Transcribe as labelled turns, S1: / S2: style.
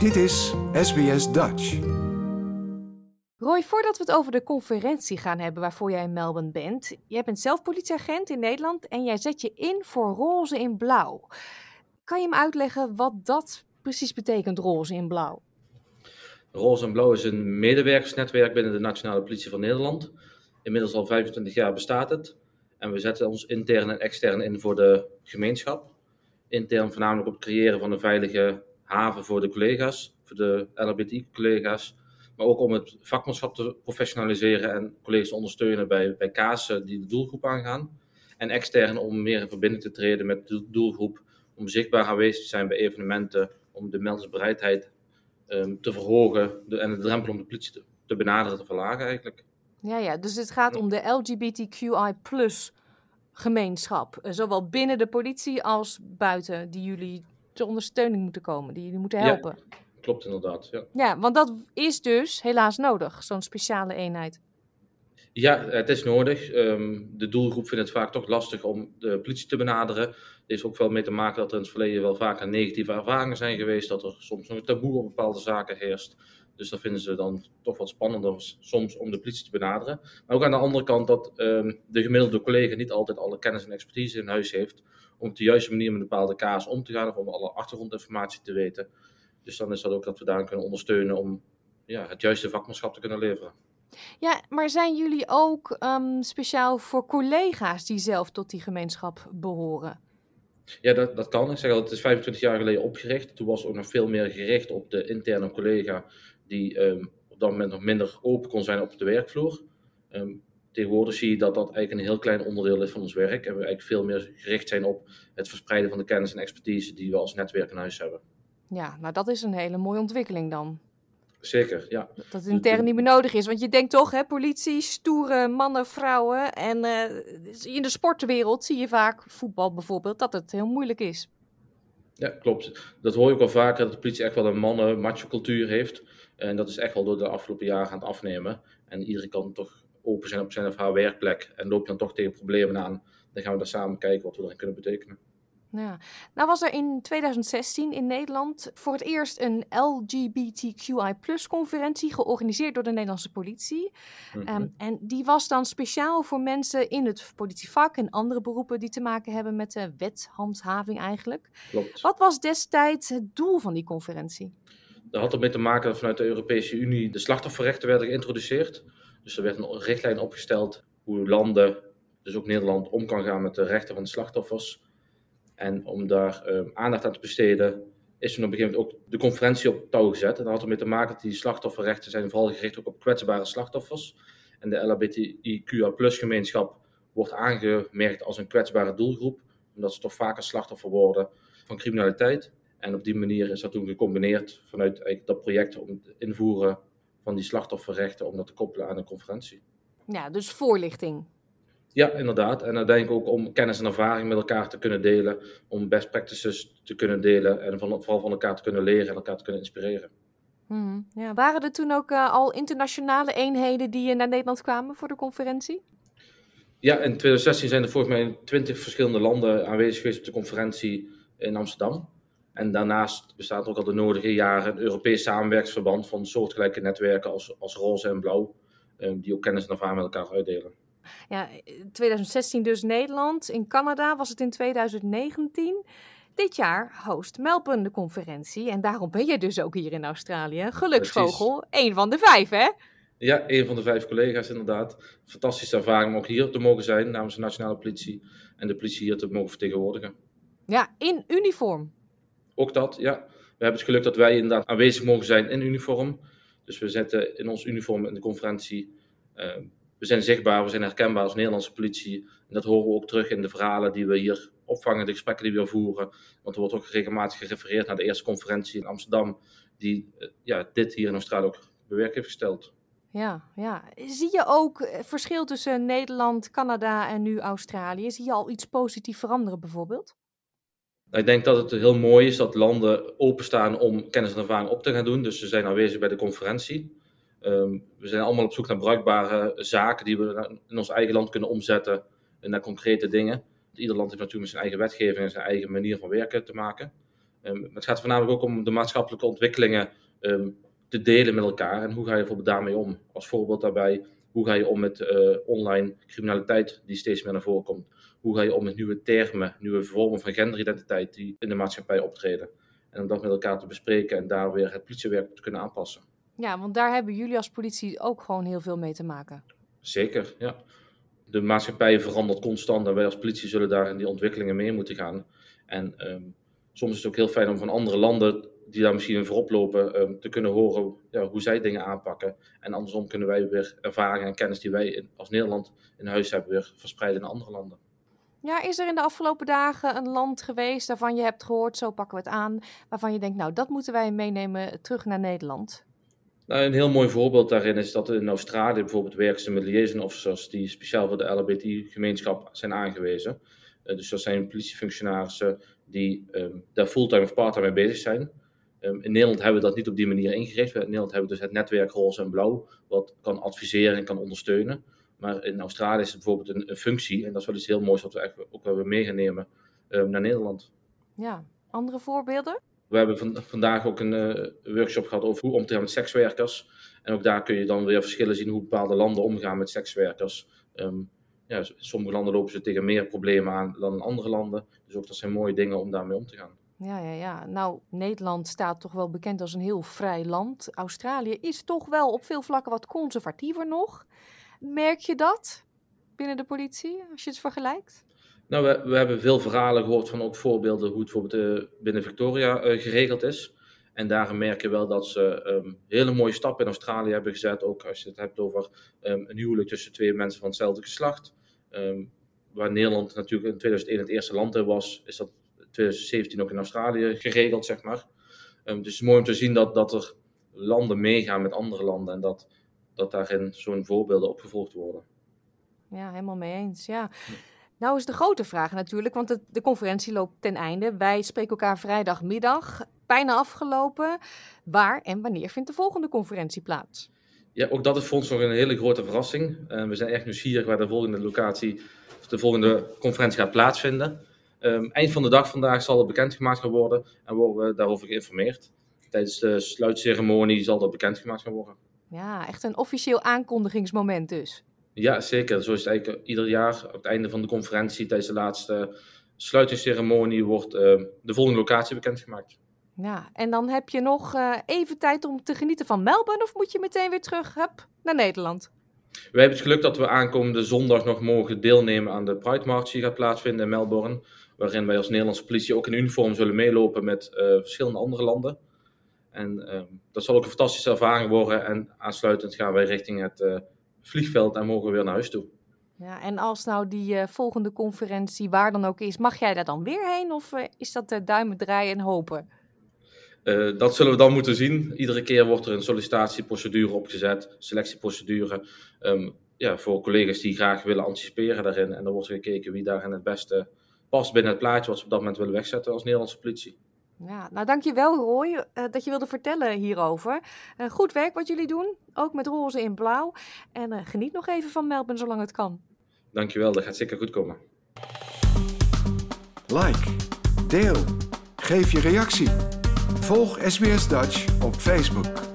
S1: Dit is SBS Dutch.
S2: Roy, voordat we het over de conferentie gaan hebben waarvoor jij in Melbourne bent. Jij bent zelf politieagent in Nederland en jij zet je in voor roze in blauw. Kan je me uitleggen wat dat precies betekent, roze in blauw?
S3: Roze en Blauw is een medewerkersnetwerk binnen de Nationale Politie van Nederland. Inmiddels al 25 jaar bestaat het. En we zetten ons intern en extern in voor de gemeenschap. Intern voornamelijk op het creëren van een veilige haven voor de collega's, voor de LHBTI-collega's. Maar ook om het vakmanschap te professionaliseren en collega's te ondersteunen bij, bij die de doelgroep aangaan. En extern om meer in verbinding te treden met de doelgroep, om zichtbaar aanwezig te zijn bij evenementen, om de meldersbereidheid um, te verhogen en de drempel om de politie te, te benaderen te verlagen eigenlijk.
S2: Ja, ja, dus het gaat om de LGBTQI gemeenschap, eh, zowel binnen de politie als buiten, die jullie ter ondersteuning moeten komen, die jullie moeten helpen.
S3: Ja, klopt inderdaad. Ja.
S2: ja, want dat is dus helaas nodig, zo'n speciale eenheid.
S3: Ja, het is nodig. Um, de doelgroep vindt het vaak toch lastig om de politie te benaderen. Er heeft ook wel mee te maken dat er in het verleden wel vaker negatieve ervaringen zijn geweest. Dat er soms nog een taboe op bepaalde zaken heerst. Dus dat vinden ze dan toch wat spannender soms om de politie te benaderen. Maar ook aan de andere kant dat um, de gemiddelde collega niet altijd alle kennis en expertise in huis heeft. Om op de juiste manier met bepaalde kaas om te gaan of om alle achtergrondinformatie te weten. Dus dan is dat ook dat we daar kunnen ondersteunen om ja, het juiste vakmanschap te kunnen leveren.
S2: Ja, maar zijn jullie ook um, speciaal voor collega's die zelf tot die gemeenschap behoren?
S3: Ja, dat, dat kan. Ik zeg al, het is 25 jaar geleden opgericht. Toen was het ook nog veel meer gericht op de interne collega die um, op dat moment nog minder open kon zijn op de werkvloer. Um, tegenwoordig zie je dat dat eigenlijk een heel klein onderdeel is van ons werk. En we eigenlijk veel meer gericht zijn op het verspreiden van de kennis en expertise die we als netwerk in huis hebben.
S2: Ja, nou dat is een hele mooie ontwikkeling dan.
S3: Zeker, ja.
S2: Dat het intern niet meer nodig is. Want je denkt toch, hè, politie, stoere mannen, vrouwen. En uh, in de sportwereld zie je vaak, voetbal bijvoorbeeld, dat het heel moeilijk is.
S3: Ja, klopt. Dat hoor je ook al vaker, dat de politie echt wel een mannen-macho cultuur heeft. En dat is echt wel door de afgelopen jaren aan het afnemen. En iedereen kan toch open zijn op zijn of haar werkplek. En loop je dan toch tegen problemen aan, dan gaan we daar samen kijken wat we erin kunnen betekenen.
S2: Ja. Nou was er in 2016 in Nederland voor het eerst een LGBTQI-conferentie georganiseerd door de Nederlandse politie. Mm -hmm. um, en die was dan speciaal voor mensen in het politievak en andere beroepen die te maken hebben met de wethandhaving eigenlijk.
S3: Klopt.
S2: Wat was destijds het doel van die conferentie?
S3: Dat had ermee te maken dat vanuit de Europese Unie de slachtofferrechten werden geïntroduceerd. Dus er werd een richtlijn opgesteld hoe landen, dus ook Nederland, om kan gaan met de rechten van de slachtoffers. En om daar uh, aandacht aan te besteden, is toen op een gegeven moment ook de conferentie op touw gezet. En dat had ermee te maken dat die slachtofferrechten zijn vooral gericht ook op kwetsbare slachtoffers. En de LHBTIQA gemeenschap wordt aangemerkt als een kwetsbare doelgroep, omdat ze toch vaker slachtoffer worden van criminaliteit. En op die manier is dat toen gecombineerd vanuit dat project om het invoeren van die slachtofferrechten, om dat te koppelen aan een conferentie.
S2: Ja, dus voorlichting.
S3: Ja, inderdaad. En uiteindelijk ook om kennis en ervaring met elkaar te kunnen delen, om best practices te kunnen delen en van, vooral van elkaar te kunnen leren en elkaar te kunnen inspireren.
S2: Hmm, ja. Waren er toen ook uh, al internationale eenheden die naar Nederland kwamen voor de conferentie?
S3: Ja, in 2016 zijn er volgens mij in 20 verschillende landen aanwezig geweest op de conferentie in Amsterdam. En daarnaast bestaat ook al de nodige jaren een Europees samenwerksverband van soortgelijke netwerken als, als Roze en Blauw, um, die ook kennis en ervaring met elkaar uitdelen.
S2: Ja, 2016 dus Nederland. In Canada was het in 2019. Dit jaar host Melbourne de conferentie. En daarom ben je dus ook hier in Australië. Geluksvogel, één van de vijf, hè?
S3: Ja, een van de vijf collega's inderdaad. Fantastische ervaring om ook hier te mogen zijn namens de nationale politie. En de politie hier te mogen vertegenwoordigen.
S2: Ja, in uniform.
S3: Ook dat, ja. We hebben het geluk dat wij inderdaad aanwezig mogen zijn in uniform. Dus we zetten in ons uniform in de conferentie... Uh, we zijn zichtbaar, we zijn herkenbaar als Nederlandse politie. En dat horen we ook terug in de verhalen die we hier opvangen, de gesprekken die we voeren. Want er wordt ook regelmatig gerefereerd naar de eerste conferentie in Amsterdam, die ja, dit hier in Australië ook bewerk heeft gesteld.
S2: Ja, ja. Zie je ook verschil tussen Nederland, Canada en nu Australië? Zie je al iets positiefs veranderen bijvoorbeeld?
S3: Ik denk dat het heel mooi is dat landen openstaan om kennis en ervaring op te gaan doen. Dus ze zijn aanwezig bij de conferentie. Um, we zijn allemaal op zoek naar bruikbare zaken die we in ons eigen land kunnen omzetten naar concrete dingen. Ieder land heeft natuurlijk met zijn eigen wetgeving en zijn eigen manier van werken te maken. Um, het gaat voornamelijk ook om de maatschappelijke ontwikkelingen um, te delen met elkaar. En hoe ga je bijvoorbeeld daarmee om? Als voorbeeld daarbij, hoe ga je om met uh, online criminaliteit die steeds meer naar voren komt? Hoe ga je om met nieuwe termen, nieuwe vormen van genderidentiteit die in de maatschappij optreden? En om dat met elkaar te bespreken en daar weer het politiewerk te kunnen aanpassen.
S2: Ja, want daar hebben jullie als politie ook gewoon heel veel mee te maken.
S3: Zeker, ja. De maatschappij verandert constant en wij als politie zullen daar in die ontwikkelingen mee moeten gaan. En um, soms is het ook heel fijn om van andere landen die daar misschien in voorop lopen, um, te kunnen horen ja, hoe zij dingen aanpakken. En andersom kunnen wij weer ervaringen en kennis die wij in, als Nederland in huis hebben, weer verspreiden naar andere landen.
S2: Ja, is er in de afgelopen dagen een land geweest waarvan je hebt gehoord, zo pakken we het aan, waarvan je denkt, nou dat moeten wij meenemen terug naar Nederland?
S3: Nou, een heel mooi voorbeeld daarin is dat in Australië bijvoorbeeld werken ze met liaison officers die speciaal voor de LHBT-gemeenschap zijn aangewezen. Uh, dus dat zijn politiefunctionarissen die um, daar fulltime of parttime mee bezig zijn. Um, in Nederland hebben we dat niet op die manier ingericht. In Nederland hebben we dus het netwerk roze en blauw, wat kan adviseren en kan ondersteunen. Maar in Australië is het bijvoorbeeld een, functie, en dat is wel iets heel moois wat we ook wel mee gaan nemen um, naar Nederland.
S2: Ja, andere voorbeelden?
S3: We hebben van, vandaag ook een uh, workshop gehad over hoe om te gaan met sekswerkers. En ook daar kun je dan weer verschillen zien hoe bepaalde landen omgaan met sekswerkers. Um, ja, sommige landen lopen ze tegen meer problemen aan dan andere landen. Dus ook dat zijn mooie dingen om daarmee om te gaan.
S2: Ja, ja, ja. Nou, Nederland staat toch wel bekend als een heel vrij land. Australië is toch wel op veel vlakken wat conservatiever nog. Merk je dat binnen de politie, als je het vergelijkt?
S3: Nou, we, we hebben veel verhalen gehoord van ook voorbeelden hoe het bijvoorbeeld uh, binnen Victoria uh, geregeld is. En daarin merk je wel dat ze um, hele mooie stappen in Australië hebben gezet. Ook als je het hebt over um, een huwelijk tussen twee mensen van hetzelfde geslacht. Um, waar Nederland natuurlijk in 2001 het eerste land in was, is dat 2017 ook in Australië geregeld, zeg maar. dus het is mooi om te zien dat, dat er landen meegaan met andere landen en dat, dat daarin zo'n voorbeelden opgevolgd worden.
S2: Ja, helemaal mee eens, ja. Nou is de grote vraag natuurlijk, want de, de, conferentie loopt ten einde. Wij spreken elkaar vrijdagmiddag, bijna afgelopen. Waar en wanneer vindt de volgende conferentie plaats?
S3: Ja, ook dat is voor ons nog een hele grote verrassing. Uh, we zijn echt nieuwsgierig waar de volgende locatie, of de volgende conferentie gaat plaatsvinden. Um, eind van de dag vandaag zal het bekendgemaakt gaan worden en worden we daarover geïnformeerd. Tijdens de sluitceremonie zal dat bekendgemaakt gaan worden.
S2: Ja, echt een officieel aankondigingsmoment dus.
S3: Ja, zeker. Zo is het eigenlijk ieder jaar op het einde van de conferentie, tijdens de laatste sluitingsceremonie, wordt uh, de volgende locatie bekendgemaakt.
S2: Ja, en dan heb je nog uh, even tijd om te genieten van Melbourne of moet je meteen weer terug hup, naar Nederland?
S3: We hebben het geluk dat we aankomende zondag nog mogen deelnemen aan de Pride March die gaat plaatsvinden in Melbourne. Waarin wij als Nederlandse politie ook in uniform zullen meelopen met uh, verschillende andere landen. En uh, dat zal ook een fantastische ervaring worden. En aansluitend gaan wij richting het vliegveld en mogen we weer naar huis toe.
S2: Ja, en als nou die uh, volgende conferentie waar dan ook is, mag jij daar dan weer heen? Of uh, is dat uh, duimen draaien en hopen?
S3: dat zullen we dan moeten zien. Iedere keer wordt er een sollicitatieprocedure opgezet, selectieprocedure. Um, ja, voor collega's die graag willen anticiperen daarin. En dan wordt er gekeken wie daarin het beste past binnen het plaatje wat ze op dat moment willen wegzetten als Nederlandse politie.
S2: Ja, nou dankjewel Roy uh, dat je wilde vertellen hierover. Uh, goed werk wat jullie doen, ook met roze in blauw. En uh, geniet nog even van Melbourne zolang het kan.
S3: Dankjewel, dat gaat zeker goed komen.
S1: Like, deel, geef je reactie. Volg SBS Dutch op Facebook.